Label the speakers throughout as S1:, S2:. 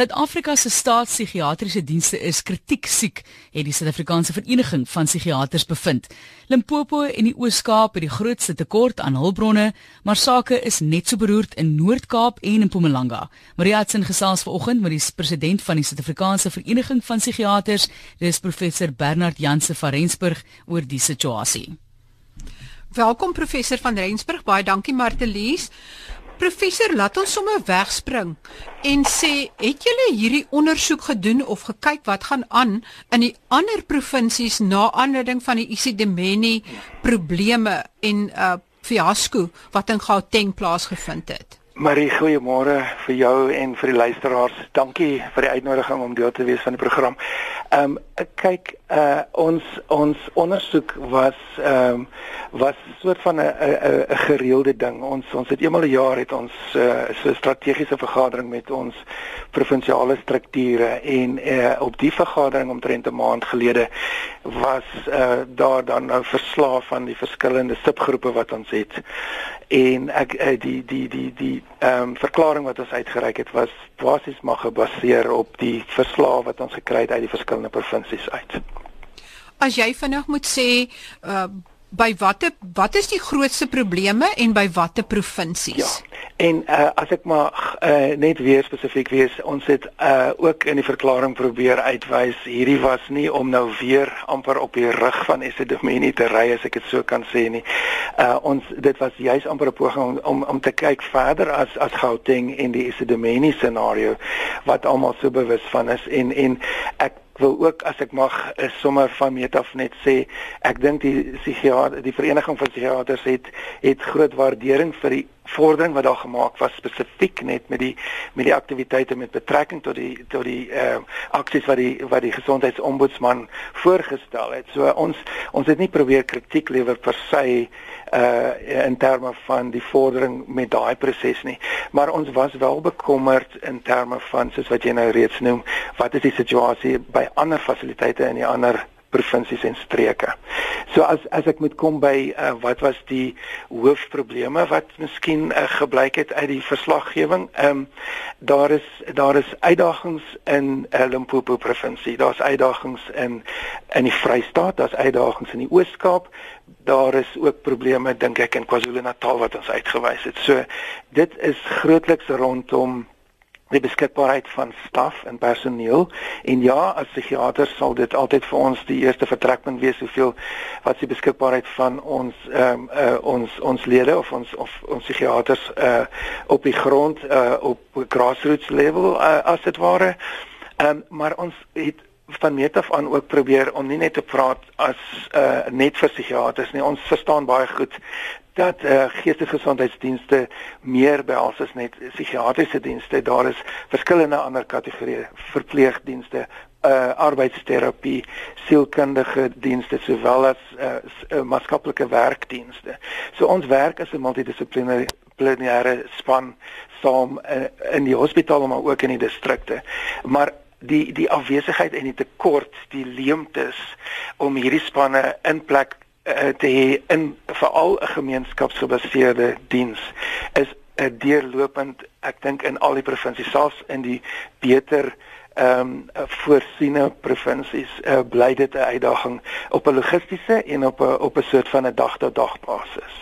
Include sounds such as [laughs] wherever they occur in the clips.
S1: Suid-Afrika se staatspsigiatriese dienste is kritiek-siek, het die Suid-Afrikaanse Vereniging van Psigiaters bevind. Limpopo en die Oos-Kaap het die grootste tekort aan hulpbronne, maar sake is net so beroerd in Noord-Kaap en in Mpumalanga. Maria Hudson gesels vanoggend met die president van die Suid-Afrikaanse Vereniging van Psigiaters, dis professor Bernard Janse van Rensburg oor die situasie.
S2: Welkom professor van Rensburg, baie dankie Martelies. Professor, laat ons sommer wegspring en sê, het julle hierdie ondersoek gedoen of gekyk wat gaan aan in die ander provinsies na aanleiding van die Isidimeni probleme en uh fiasco wat in Gauteng plaasgevind het?
S3: Marie, goeiemôre vir jou en vir die luisteraars. Dankie vir die uitnodiging om deel te wees van die program. Ehm um, kyk, uh ons ons ondersoek was ehm um, was van 'n 'n 'n gereelde ding. Ons ons het eenmal 'n jaar het ons uh, so 'n strategiese vergadering met ons provinsiale strukture en uh, op die vergadering omtrent 'n maand gelede was uh daar dan nou verslae van die verskillende subgroepe wat ons het en ek eh, die die die die ehm um, verklaring wat ons uitgereik het was basies maar gebaseer op die verslae wat ons gekry het uit die verskillende provinsies uit.
S2: As jy vinnig moet sê uh by watter wat is die grootste probleme en by watter provinsies?
S3: Ja. En uh, as ek maar uh, net weer spesifiek wees, ons het uh, ook in die verklaring probeer uitwys hierdie was nie om nou weer amper op die rug van Esidimeni te ry as ek dit so kan sê nie. Uh, ons dit was juis amper 'n poging om, om om te kyk verder as as Gauteng en die Esidimeni scenario wat almal so bewus van is en en ek wil ook as ek mag is sommer van meet af net sê ek dink die psigiater die vereniging van psigiaters het het groot waardering vir die vordering wat daar gemaak was spesifiek net met die met die aktiwiteite met betrekking tot die tot die ehm uh, aksies wat die wat die gesondheidsombudsman voorgestel het. So ons ons het nie probeer kritiek lewer per se uh in terme van die vordering met daai proses nie maar ons was wel bekommerd in terme van soos wat jy nou reeds noem wat is die situasie by ander fasiliteite in die ander provinsies en streke. So as as ek moet kom by uh, wat was die hoofprobleme wat miskien uh, gebleik het uit die verslaggewing? Ehm um, daar is daar is uitdagings in uh, Limpopo provinsie. Daar's uitdagings in in die Vrystaat, daar's uitdagings in die Oos-Kaap. Daar is ook probleme dink ek in KwaZulu-Natal wat ons uitgewys het. So dit is grootliks rondom die beskikbaarheid van staf en personeel. En ja as psigiaters sal dit altyd vir ons die eerste vertrekpunt wees hoeveel wat is die beskikbaarheid van ons ehm um, uh, ons ons lede of ons of ons psigiaters uh, op die grond uh, op grassroots level uh, as dit ware. Ehm um, maar ons het van meet af aan ook probeer om nie net te praat as uh, net vir psigiaters nie ons verstaan baie goed dat uh, geestesgesondheidsdienste meer behels as net psigiatriese dienste. Daar is verskillende ander kategorieë verpleegdienste, uh arbeidsterapie, sielkundige dienste sowel as uh, uh maatskaplike werkdienste. So ons werk as 'n multidissiplinêre span saam uh, in die hospitaal maar ook in die distrikte. Maar die die afwesigheid en die tekort, die leemtes om hierdie spanne in plek uh, te hê in veral 'n gemeenskapsgebaseerde diens is 'n uh, deurlopend ek dink in al die provinsies selfs in die beter ehm um, voorsiene provinsies uh, bly dit 'n uitdaging op 'n logistiese en op 'n op 'n soort van 'n dag tot dag basis.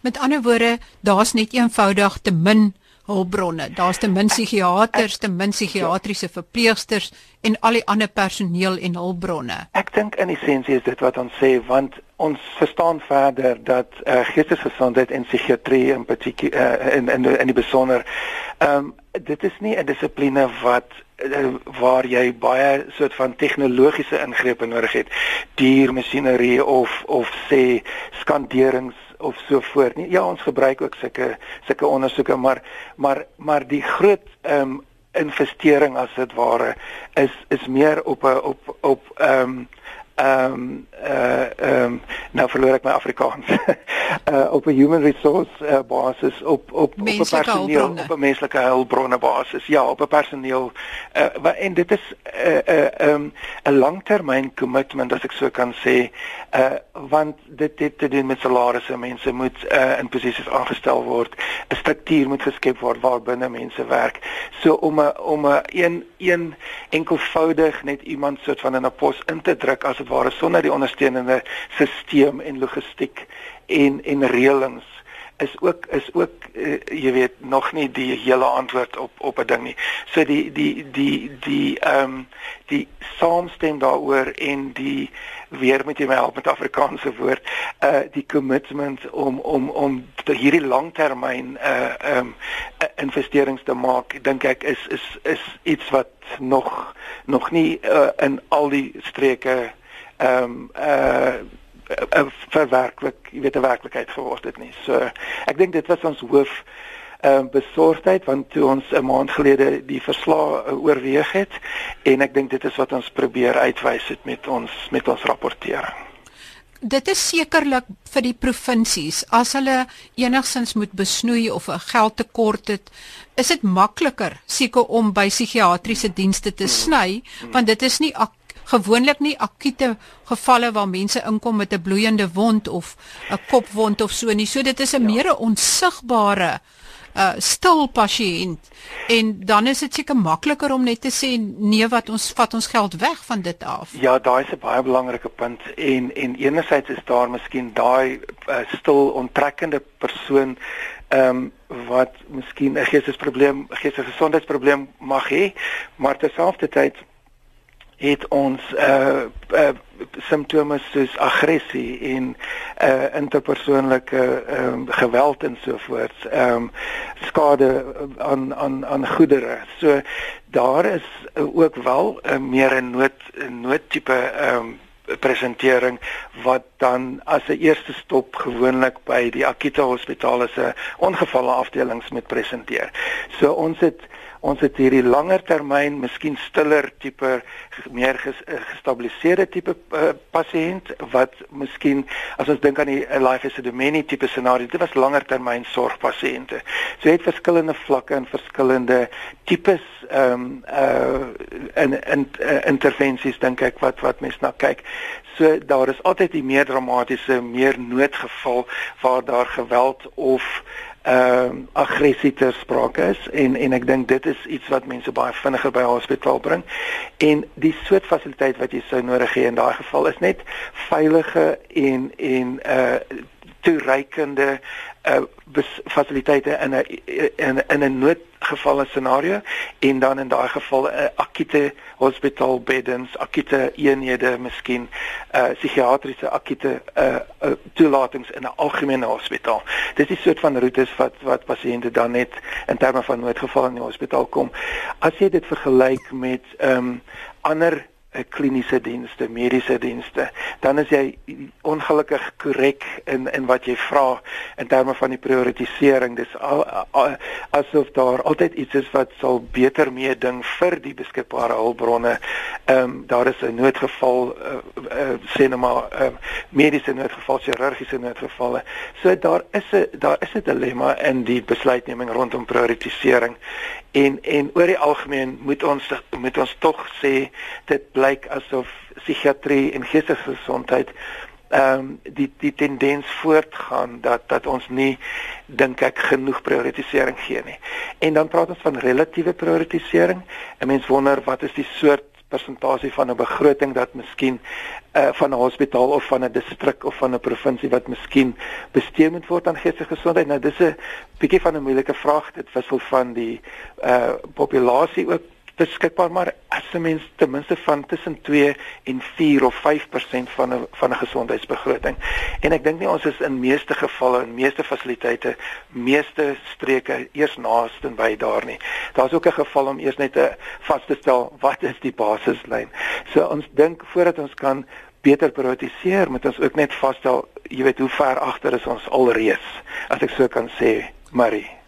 S2: Met ander woorde, daar's net eenvoudig te min hulpbronne. Daar's te min psigiaters, te min psigiatriese verpleegsters en al die ander personeel en hulpbronne.
S3: Ek dink in essensie is dit wat ons sê want ons verstaan verder dat uh, geestesgesondheid en psigiatrie in particular uh, in in in die besonder ehm um, dit is nie 'n dissipline wat uh, waar jy baie soort van tegnologiese ingrepe nodig het. Dier masjinerie of of sê skanderings of so voort nie. Ja, ons gebruik ook sulke sulke ondersoeke, maar maar maar die groot ehm um, investering as dit ware is is meer op 'n op op ehm um, ehm um, uh ehm um, nou verloor ek my Afrikaans. uh [laughs] op 'n human resource uh, basis op op
S2: menslike
S3: op 'n personeel
S2: hulpbronne.
S3: op 'n menslike hulpbronne basis. Ja, op 'n personeel uh en dit is 'n uh, 'n uh, um, 'n langtermyn commitment as ek so kan sê. Uh want dit het te doen met salarisse. Mense moet uh in posisies aangestel word. 'n Struktuur moet geskep word waar binne mense werk. So om 'n om 'n een een enkelvoudig net iemand soort van in 'n pos in te druk as dit ware sonder die ondersteunende stelsel en logistiek en en reëlings is ook is ook uh, jy weet nog nie die hele antwoord op op 'n ding nie. So die die die die ehm um, die saamstem daaroor en die weer met jy my help met Afrikaanse woord uh die commitment om om om hierdie langtermyn uh ehm um, investerings te maak dink ek is is is iets wat nog nog nie uh, in al die streke ehm um, uh verwerklik, jy weet 'n werklikheid geword het nie. So ek dink dit was ons hoof ehm uh, besorgdheid want toe ons 'n maand gelede die verslag uh, oorweeg het en ek dink dit is wat ons probeer uitwys het met ons met ons rapportering.
S2: Dit is sekerlik vir die provinsies as hulle enigsins moet besnoei of 'n geldtekort het, is dit makliker seker om by psigiatriese dienste te sny want dit is nie gewoonlik nie akute gevalle waar mense inkom met 'n bloeiende wond of 'n kopwond of so nie. So dit is 'n ja. meer 'n onsigbare uh stil pasiënt en dan is dit seker makliker om net te sê nee wat ons vat ons geld weg van dit af.
S3: Ja, daai is 'n baie belangrike punt en en enerzijds is daar miskien daai uh, stil onttrekkende persoon ehm um, wat miskien 'n geestesprobleem, geestelike gesondheidsprobleem mag hê, maar terselfdertyd het ons uh, uh simptome soos aggressie en uh interpersoonlike um, geweld en so voort. Ehm um, skade aan aan aan goedere. So daar is ook wel 'n uh, meer 'n nood noodtipe ehm um, presentering wat dan as 'n eerste stop gewoonlik by die akute hospitale se ongevalle afdelings moet presenteer. So ons het ons het hierdie langer termyn, miskien stiller tipe meer ges, eh, gestabiliseerde tipe uh, pasiënt wat miskien as ons dink aan die uh, life as a domini tipe scenario, dit was langer termyn sorgpasiënte. So jy het verskillende vlakke en verskillende tipes ehm um, uh in in uh, intervensies dink ek wat wat mense na kyk. So daar is altyd die meer dramatiese, meer noodgeval waar daar geweld of ehm uh, aggressie ter sprake is en en ek dink dit is iets wat mense baie vinniger by hospitaal bring. En die soort fasiliteit wat jy sou nodig hê in daai geval is net veilige en en uh toereikende uh fasiliteite in 'n in in 'n noodgevalle scenario en dan in daai geval 'n uh, akute hospitaalbeddens, akute eenhede, miskien uh psigiatriese akute uh, uh toelatings in 'n algemene hospitaal. Dis die soort van roetes wat wat pasiënte dan net in terme van noodgeval in die hospitaal kom. As jy dit vergelyk met ehm um, ander 'n kliniese dienste, mediese dienste, dan is jy ongelukkig korrek in in wat jy vra in terme van die prioritisering. Dis al, al, asof daar altyd iets is wat sal beter meeding vir die beskikbare hulpbronne. Ehm um, daar is 'n noodgeval uh, uh, sê nou maar uh, mediese noodgeval, chirurgiese noodgevalle. So daar is 'n daar is 'n dilemma in die besluitneming rondom prioritisering. En en oor die algemeen moet ons moet ons tog sê dit blyk asof psigiatrie en geestelike gesondheid ehm um, die die tendens voortgaan dat dat ons nie dink ek genoeg prioritisering gee nie. En dan praat ons van relatiewe prioritisering. 'n Mens wonder wat is die soort persentasie van 'n begroting dat miskien uh, van 'n hospitaal of van 'n distrik of van 'n provinsie wat miskien bestee moet word aan geestelike gesondheid. Nou dis 'n bietjie van 'n moeilike vraag. Dit wissel van die uh populasie ook beskikbaar maar as 'n mens ten minste van tussen 2 en 4 of 5% van 'n van 'n gesondheidsbegroting. En ek dink nie ons is in meeste gevalle en meeste fasiliteite meeste streke eers naaste by daar nie. Daar's ook 'n geval om eers net te vas te stel wat is die basislyn. So ons dink voordat ons kan beter prioritiseer, moet ons ook net vasstel, jy weet hoe ver agter is ons alreeds, as ek so kan sê, Marie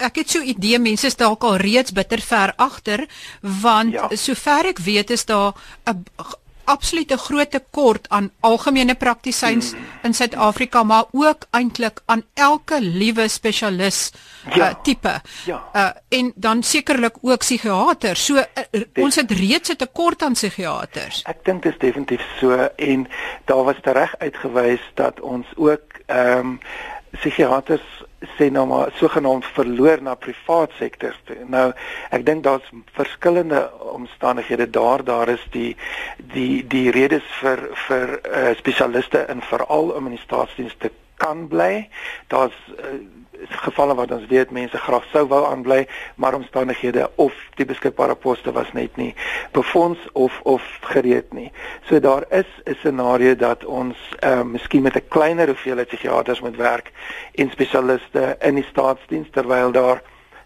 S2: ek het so idee mense is dalk al reeds bitter ver agter want ja. sover ek weet is daar 'n absolute groot tekort aan algemene praktisyns hmm. in Suid-Afrika, maar ook eintlik aan elke liewe spesialis ja. uh, tipe. Ja. Uh, en dan sekerlik ook psigiaters. So uh, ons het reeds 'n tekort aan psigiaters.
S3: Ek dink dit is definitief so en daar was reg uitgewys dat ons ook ehm um, psigiaters sê nou maar sogenaamd verloor na privaat sektor. Nou ek dink daar's verskillende omstandighede daar. Daar is die die die redes vir vir uh, spesialiste in veral in die staatsdienste kan bly. Daar's uh, gevalle wat ons weet mense graag sou wou aanbly, maar omstandighede of die beskikbare poste was net nie befonds of of gereed nie. So daar is 'n scenario dat ons ehm uh, miskien met 'n kleiner hoeveelheid psigiaters moet werk en spesialiste in die staatsdiens terwyl daar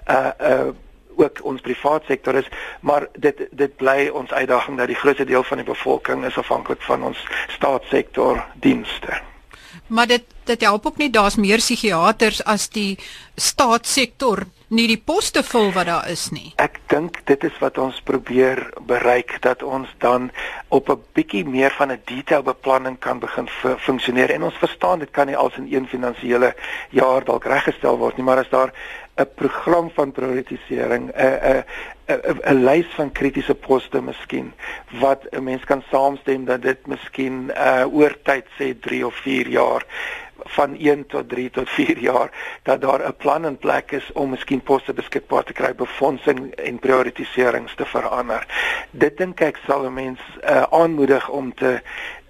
S3: 'n uh, eh, 'n uh, eh, ook ons privaat sektor is maar dit dit bly ons uitdaging dat die grootste deel van die bevolking is afhanklik van ons staatssektor dienste
S2: maar dit dit help ook nie daar's meer psigiaters as die staatssektor nie die poste vul wat daar is nie.
S3: Ek dink dit is wat ons probeer bereik dat ons dan op 'n bietjie meer van 'n detailbeplanning kan begin funksioneer en ons verstaan dit kan nie als in een finansiële jaar dalk reggestel word nie, maar as daar 'n program van prioritisering, 'n 'n 'n lys van kritiese poste miskien wat 'n mens kan saamstem dat dit miskien uh oor tyd sê 3 of 4 jaar van 1 tot 3 tot 4 jaar dat daar 'n plan in plek is om miskien poste beskikbaar te kry, befondsing en prioritiserings te verander. Dit dink ek sal 'n mens uh aanmoedig om te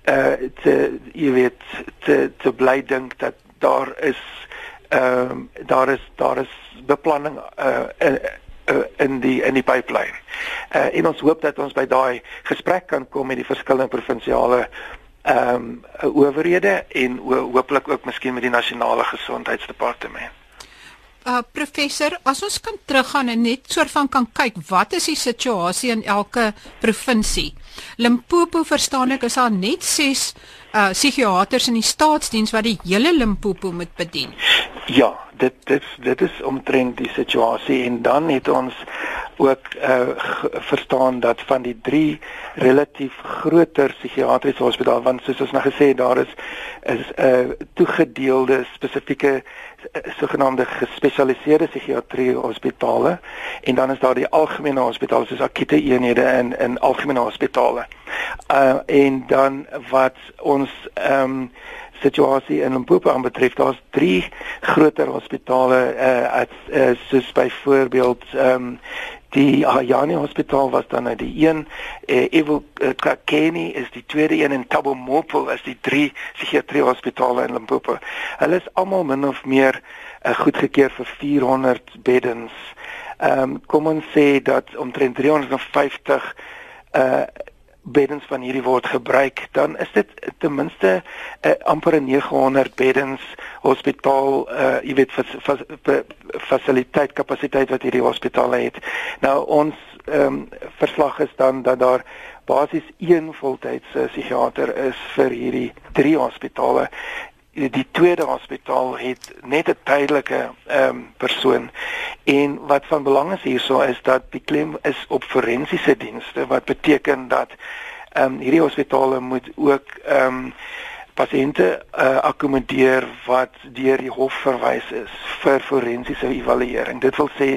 S3: uh te jy weet te te bly dink dat daar is ehm uh, daar is daar is beplanning uh in, uh, in die in die pipeline. Uh en ons hoop dat ons by daai gesprek kan kom met die verskillende provinsiale ehm um, owerhede en hooplik ook miskien met die nasionale gesondheidsdepartement.
S2: Uh professor, as ons kan teruggaan en net soort van kan kyk, wat is die situasie in elke provinsie? Limpopo verstaan ek is daar net 6 uh psigiaters in die staatsdiens wat die hele Limpopo moet bedien.
S3: Ja, dit dit dit is omtrent die situasie en dan het ons ook uh verstaan dat van die drie relatief groter psigiatriese hospitale want soos ons nou gesê het daar is is 'n uh, eh, toegedeelde spesifieke uh, sogenaamde gespesialiseerde psigiatrie hospitale en dan is daar die algemene hospitale soos akute eenhede in in algemene hospitale. Uh en dan wat ons ehm um, situasie in Limpopo aanbetref, daar's drie groter hospitale uh, as uh, soos byvoorbeeld ehm um, die Ayani Hospitaal was dan nou die een, eh, Evo uh, Kakeni is die tweede een en Tabo Mopo is die drie psigiatrie hospitale in Limpopo. Hulle is almal min of meer uh, goedgekeur vir 400 beddens. Ehm um, kom ons sê dat omtrent 350 uh beddens van hierdie word gebruik, dan is dit ten minste uh, amper 900 beddens hospitaal, uh jy weet fasiliteit kapasiteit wat hierdie hospitale het. Nou ons ehm um, verslag is dan dat daar basies een voltydse psigiater is vir hierdie drie hospitale die tweede hospitaal het net 'n tydelike ehm um, persoon. En wat van belang is hierso is dat die klem is op forensiese dienste wat beteken dat ehm um, hierdie hospitale moet ook ehm um, pasiënte uh, akkommodeer wat deur die hof verwys is vir forensiese evaluering. Dit wil sê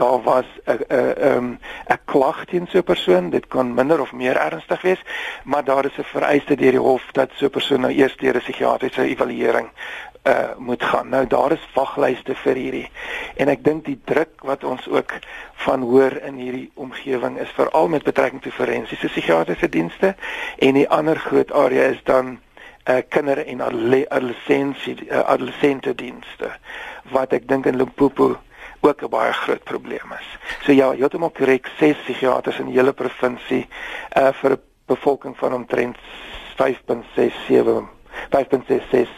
S3: daar was 'n 'n ehm 'n klag teen so 'n persoon. Dit kan minder of meer ernstig wees, maar daar is 'n vereiste deur die hof dat so 'n persoon nou eers deur 'n psigiatriese evaluering uh moet gaan. Nou daar is waglyste vir hierdie. En ek dink die druk wat ons ook van hoor in hierdie omgewing is veral met betrekking tot forensiese psigiatriese dienste en die ander groot area is dan uh, kinder en adolessensie uh, adolessente dienste wat ek dink in Limpopo ook 'n baie groot probleem is. So ja, ook korrek, ses psigiaters in die hele provinsie uh vir 'n bevolking van omtrent 5.67 5.66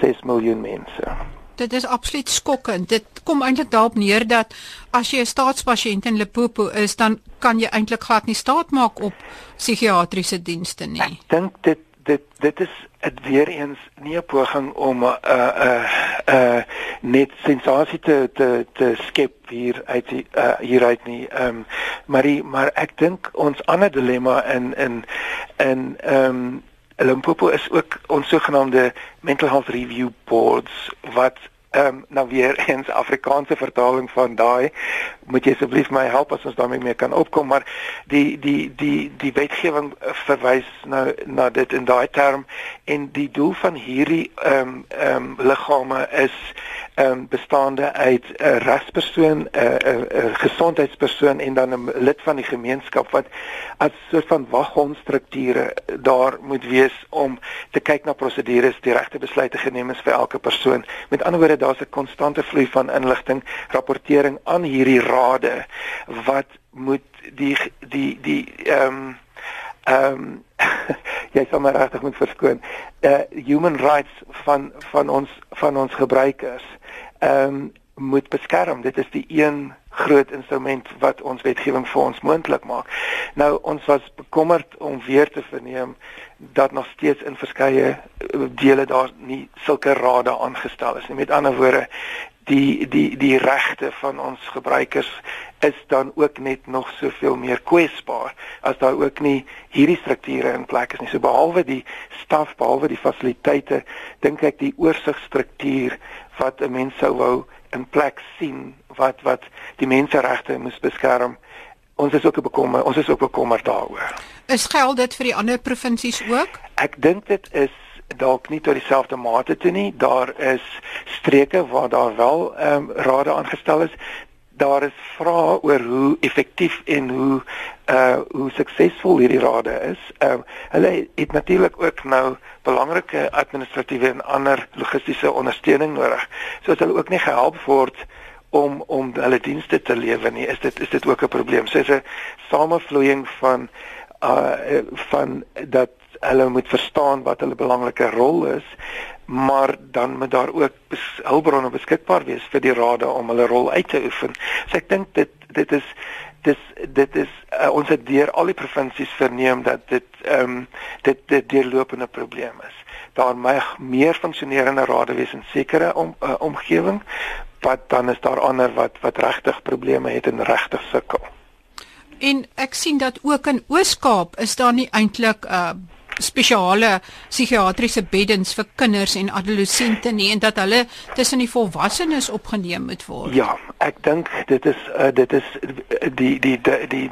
S3: 6 miljoen mense.
S2: Dit is absoluut skokkend. Dit kom eintlik daarop neer dat as jy 'n staatspasiënt in Limpopo is, dan kan jy eintlik glad nie staat maak op psigiatriese dienste nie.
S3: Ek dink dit dit dit is dit weer eens nie 'n poging om 'n uh, 'n uh, uh, net sensasie te te te skep hier uit die, uh, hieruit nie. Ehm um, maar die, maar ek dink ons ander dilemma in in in ehm um, Limpopo is ook ons sogenaamde mental health review boards wat ehm um, nou weer eens Afrikaanse vertaling van daai. Moet jy asseblief my help as ons daarmee mee kan opkom maar die die die die wetgewing verwys nou na dit in daai term en die doel van hierdie ehm um, ehm um, liggame is ehm um, bestaande uit 'n regspersoon, 'n 'n gesondheidspersoon en dan 'n lid van die gemeenskap wat as soort van waghondstrukture daar moet wees om te kyk na prosedures, die regte besluite geneem is vir elke persoon. Met ander woorde, daar's 'n konstante vloei van inligting, rapportering aan hierdie rade wat moet die die die ehm um, ehm um, [laughs] jy sal my regtig moet verskoon. Uh human rights van van ons van ons gebruikers ehm um, moet beskerm. Dit is die een groot instrument wat ons wetgewing vir ons moontlik maak. Nou ons was bekommerd om weer te verneem dat nog steeds in verskeie eh, dele daar nie sulke rade aangestel is nie. Met ander woorde, die die die regte van ons gebruikers is dan ook net nog soveel meer kwesbaar as daar ook nie hierdie strukture in plek is nie. So behalwe die staf, behalwe die fasiliteite, dink ek die oorsigstruktuur wat 'n mens sou wou in plek sien wat wat die menseregte moet beskerm. Ons is ook bekommer, ons is ook bekommerd daaroor.
S2: Is geld dit vir die ander provinsies ook?
S3: Ek dink dit is dalk nie tot dieselfde mate toe nie. Daar is streke waar daar wel ehm um, rade aangestel is. Daar is vrae oor hoe effektief en hoe uh hoe suksesvol hierdie rade is. Ehm um, hulle het natuurlik ook nou belangrike administratiewe en ander logistiese ondersteuning nodig. So as hulle ook nie gehelp word om om hulle dienste te lewer nie, is dit is dit ook 'n probleem. So 'n samevloeiing van uh van dat hulle moet verstaan wat hulle belangrike rol is maar dan moet daar ook hulpbronne beskikbaar wees vir die rade om hulle rol uit te oefen. So ek dink dit dit is dis dit is uh, ons het deur al die provinsies verneem dat dit ehm um, dit dit deurlopende probleem is. Daar mag meer funksionerende rade wees in sekere om, uh, omgewing, wat dan is daar ander wat wat regtig probleme het en regtig sukkel.
S2: En ek sien dat ook in Oos-Kaap is daar nie eintlik 'n uh, spesiale psigiatriese beddens vir kinders en adolessente nie en dat hulle tussen die volwassenes opgeneem moet word.
S3: Ja, ek dink dit is uh, dit is die die die die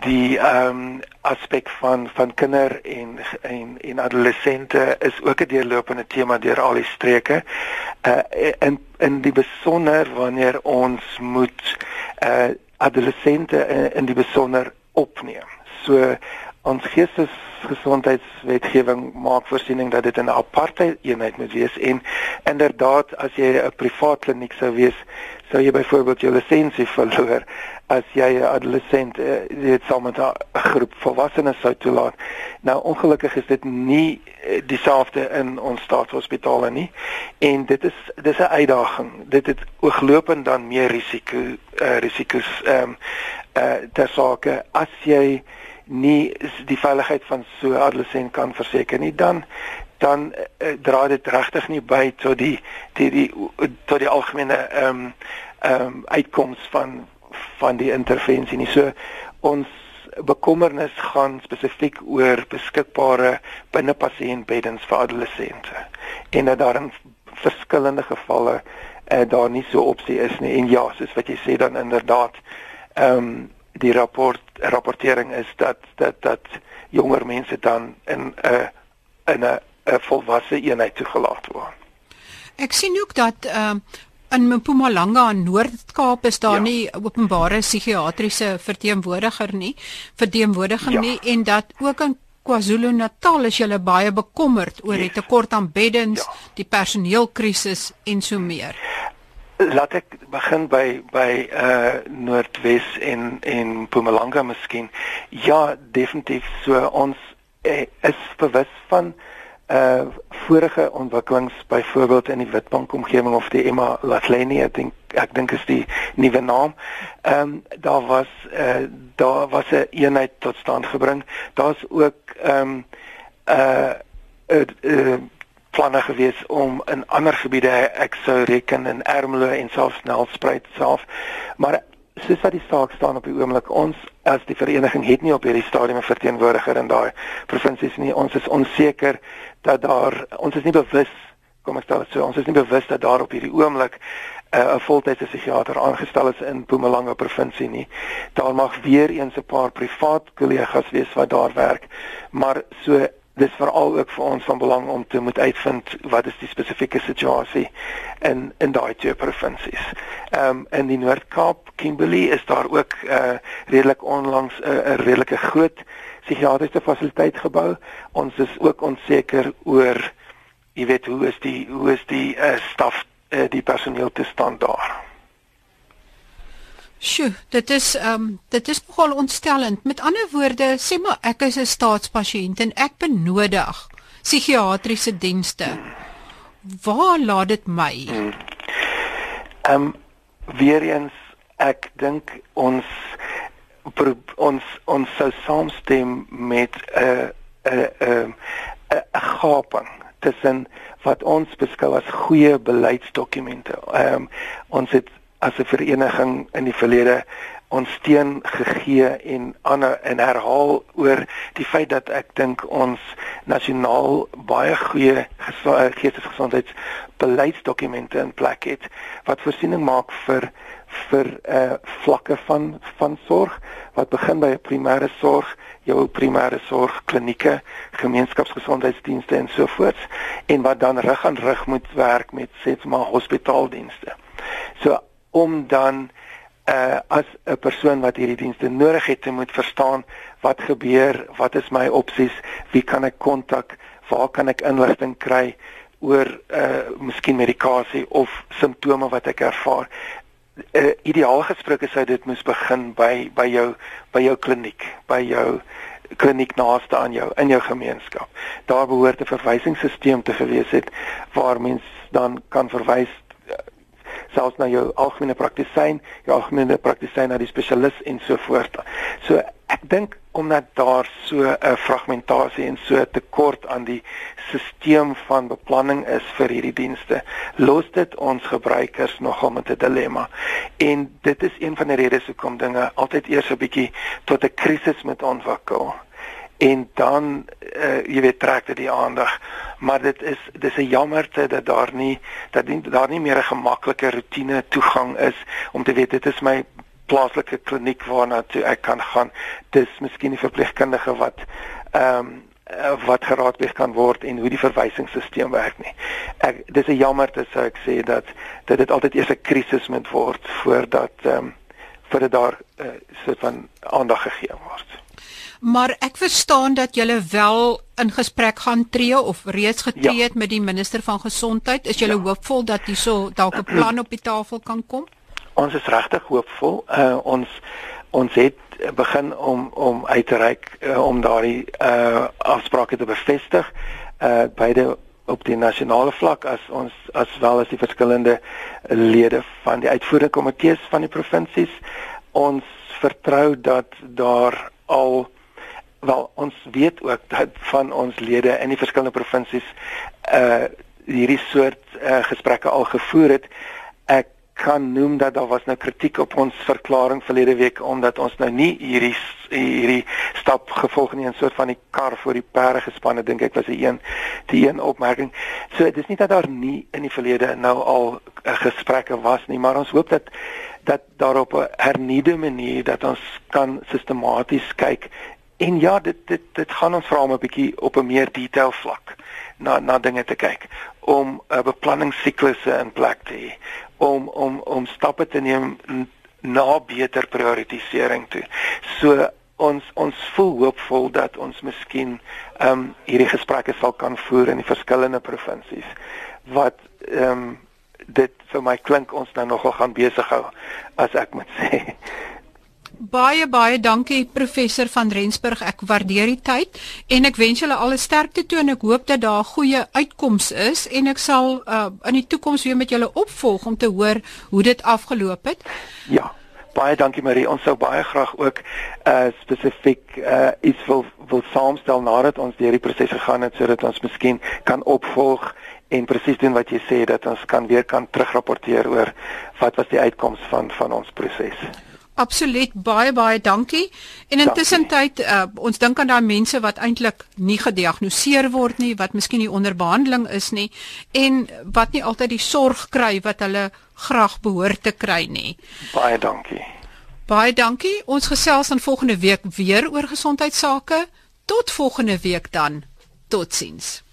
S3: die ehm um, aspek van van kinder en en en adolessente is ook 'n deurlopende tema deur al die streke. Uh in in die besonder wanneer ons moet uh adolessente in, in die besonder opneem. So ons geestesgesondheidswetgewing maak voorsiening dat dit 'n aparte eenheid moet wees en inderdaad as jy 'n privaat kliniek sou wees, sou jy byvoorbeeld jou lisensie verloor as jy 'n adolescent uh, weet saam met 'n groep volwassenes sou toelaat. Nou ongelukkig is dit nie uh, dieselfde in ons staatshospitale nie en dit is dis 'n uitdaging. Dit het ooglopend dan meer risiko uh, risiko's ehm um, uh, ter sake as jy nie die veiligheid van so 'n adolescent kan verseker nie dan dan uh, dra dit regtig nie by tot die die die tot die algemene ehm um, ehm um, uitkoms van van die intervensie nie. So ons bekommernis gaan spesifiek oor beskikbare binnepasiëntbeddens vir adolessente en dat daar in verskillende gevalle uh, daar nie so opsie is nie. En ja, soos wat jy sê dan inderdaad ehm um, die rapport rapportering is dat dat dat jonger mense dan in 'n uh, in 'n 'n volwasse eenheid toegelaat word.
S2: Ek sien ook dat ehm uh, in Mpumalanga in Noord-Kaap is daar ja. nie openbare psigiatriese verteenwoordiger nie, verteenwoordiger ja. nie en dat ook in KwaZulu-Natal is hulle baie bekommerd oor die tekort aan beddens, ja. die personeelkrisis en so meer
S3: laat ek begin by by uh Noordwes en en Mpumalanga miskien. Ja, definitief so ons eh, is bewus van uh vorige ontwikkelings byvoorbeeld in die Witbank omgewing of die Emma Latleni, ek dink ek dink is die nuwe naam. Ehm um, daar was uh daar was 'n eenheid tot stand gebring. Daar's ook ehm um, uh uh, uh, planne gewees om in ander gebiede ek sou reken in Ermelo en selfs Nelspruit self maar soos wat die saak staan op die oomblik ons as die vereniging het nie op hierdie stadium 'n verteenwoordiger in daai provinsies nie ons is onseker dat daar ons is nie bewus kom ek stel dit so ons is nie bewus dat daar op hierdie oomblik eh, 'n uh, voltydse psigiater aangestel is in Mpumalanga provinsie nie. Daar mag weer eens 'n paar privaat kollegas wees wat daar werk, maar so dis veral ook vir ons van belang om te moet uitvind wat is die spesifieke situasie in in daai twee provinsies. Ehm um, in die Noord-Kaap, Kimberley is daar ook 'n uh, redelik onlangs 'n uh, redelike groot psigiatriese fasiliteit gebou. Ons is ook onseker oor jy weet hoe is die hoe is die uh, staf uh, die personeel te staan daar.
S2: Sjoe, dit is ehm um, dit is nogal ontstellend. Met ander woorde, sê maar ek is 'n staatspasiënt en ek benodig psigiatriese dienste. Waar laat dit my?
S3: Hmm. Ehm um, weer eens ek dink ons ons ons sou saamstem met 'n 'n 'n 'n gaping tussen wat ons beskou as goeie beleidsdokumente. Ehm um, ons het as 'n vereniging in die verlede ons steun gegee en ander en herhaal oor die feit dat ek dink ons nasionaal baie goeie eh, geestesgesondheidsbeleidsdokumente in plek het wat voorsiening maak vir vir uh vlakke van van sorg wat begin by primêre sorg, jou primêre sorg klinieke, gemeenskapsgesondheidsdienste en so voort en wat dan rug aan rug moet werk met sê maar hospitaaldienste. So om dan uh as 'n persoon wat hierdie dienste nodig het te moet verstaan wat gebeur, wat is my opsies, wie kan ek kontak, waar kan ek inligting kry oor uh miskien medikasie of simptome wat ek ervaar. Uh ideaal gesproke sou dit moes begin by by jou by jou kliniek, by jou kliniek naaste aan jou in jou gemeenskap. Daar behoort 'n verwysingsstelsel te gewees het waar mens dan kan verwys selfs na jou algemene praktisyn, jou algemene praktisyn na die spesialis en so voort. So ek dink omdat daar so 'n fragmentasie en so 'n tekort aan die stelsel van beplanning is vir hierdie dienste, los dit ons gebruikers nogal met 'n dilemma. En dit is een van die redes hoekom dinge altyd eers 'n bietjie tot 'n krisis moet ontwikkel en dan uh, jy weet trek dit die aandag maar dit is dis 'n jammerte dat daar nie dat nie, daar nie meer 'n gemaklike rotine toegang is om te weet dit is my plaaslike kliniek waarna toe ek kan gaan dis miskien die verpleegkundige wat ehm um, wat geraadpleeg kan word en hoe die verwysingsstelsel werk nie. Ek dis 'n jammerte sou ek sê dat dat dit altyd eers 'n krisis moet word voordat ehm um, voordat daar 'n uh, soort van aandag gegee word.
S2: Maar ek verstaan dat julle wel in gesprek gaan tree of reeds getree ja. het met die minister van gesondheid. Is julle ja. hoopvol dat hierso dalk 'n plan op die tafel kan kom?
S3: Ons is regtig hoopvol. Uh ons ons het begin om om uit te reik uh, om daardie uh afsprake te bevestig uh beide op die nasionale vlak as ons as wel as die verskillende lede van die uitvoerende komitees van die provinsies ons vertrou dat daar al wel ons weet ook dat van ons lede in die verskillende provinsies uh hierdie soort uh gesprekke al gevoer het. Ek kan noem dat daar was nou kritiek op ons verklaring verlede week omdat ons nou nie hierdie hierdie stap gevolg nie in 'n soort van die kar voor die perde gespanne dink ek was 'n een die een opmerking. So dit is nie dat daar nie in die verlede nou al uh, gesprekke was nie, maar ons hoop dat dat daar op 'n hernieude manier dat ons kan sistematies kyk En ja, dit dit dit gaan ons vra om 'n bietjie op 'n meer detail vlak na na dinge te kyk om 'n uh, beplanningssiklusse in plek te hê om om om stappe te neem na beter prioritisering toe. So ons ons voel hoopvol dat ons miskien ehm um, hierdie gesprekke sal kan voer in die verskillende provinsies wat ehm um, dit vir my klink ons nou nogal gaan besig hou as ek moet [laughs] sê.
S2: Baie baie dankie professor van Rensburg. Ek waardeer die tyd en ek wens julle alle sterkte toe en ek hoop dat daar 'n goeie uitkoms is en ek sal uh, in die toekoms weer met julle opvolg om te hoor hoe dit afgeloop het.
S3: Ja. Baie dankie Marie. Ons sou baie graag ook uh spesifiek uh iets wil wil saamstel nadat ons deur die proses gegaan het sodat ons miskien kan opvolg en presies doen wat jy sê dat ons kan weer kan terugrapporteer oor wat was die uitkoms van van ons proses.
S2: Absoluut baie baie dankie. En intussen tyd uh, ons dink aan daai mense wat eintlik nie gediagnoseer word nie, wat miskien nie onder behandeling is nie en wat nie altyd die sorg kry wat hulle graag behoort te kry nie.
S3: Baie dankie.
S2: Baie dankie. Ons gesels dan volgende week weer oor gesondheidsake. Tot volgende week dan. Totsiens.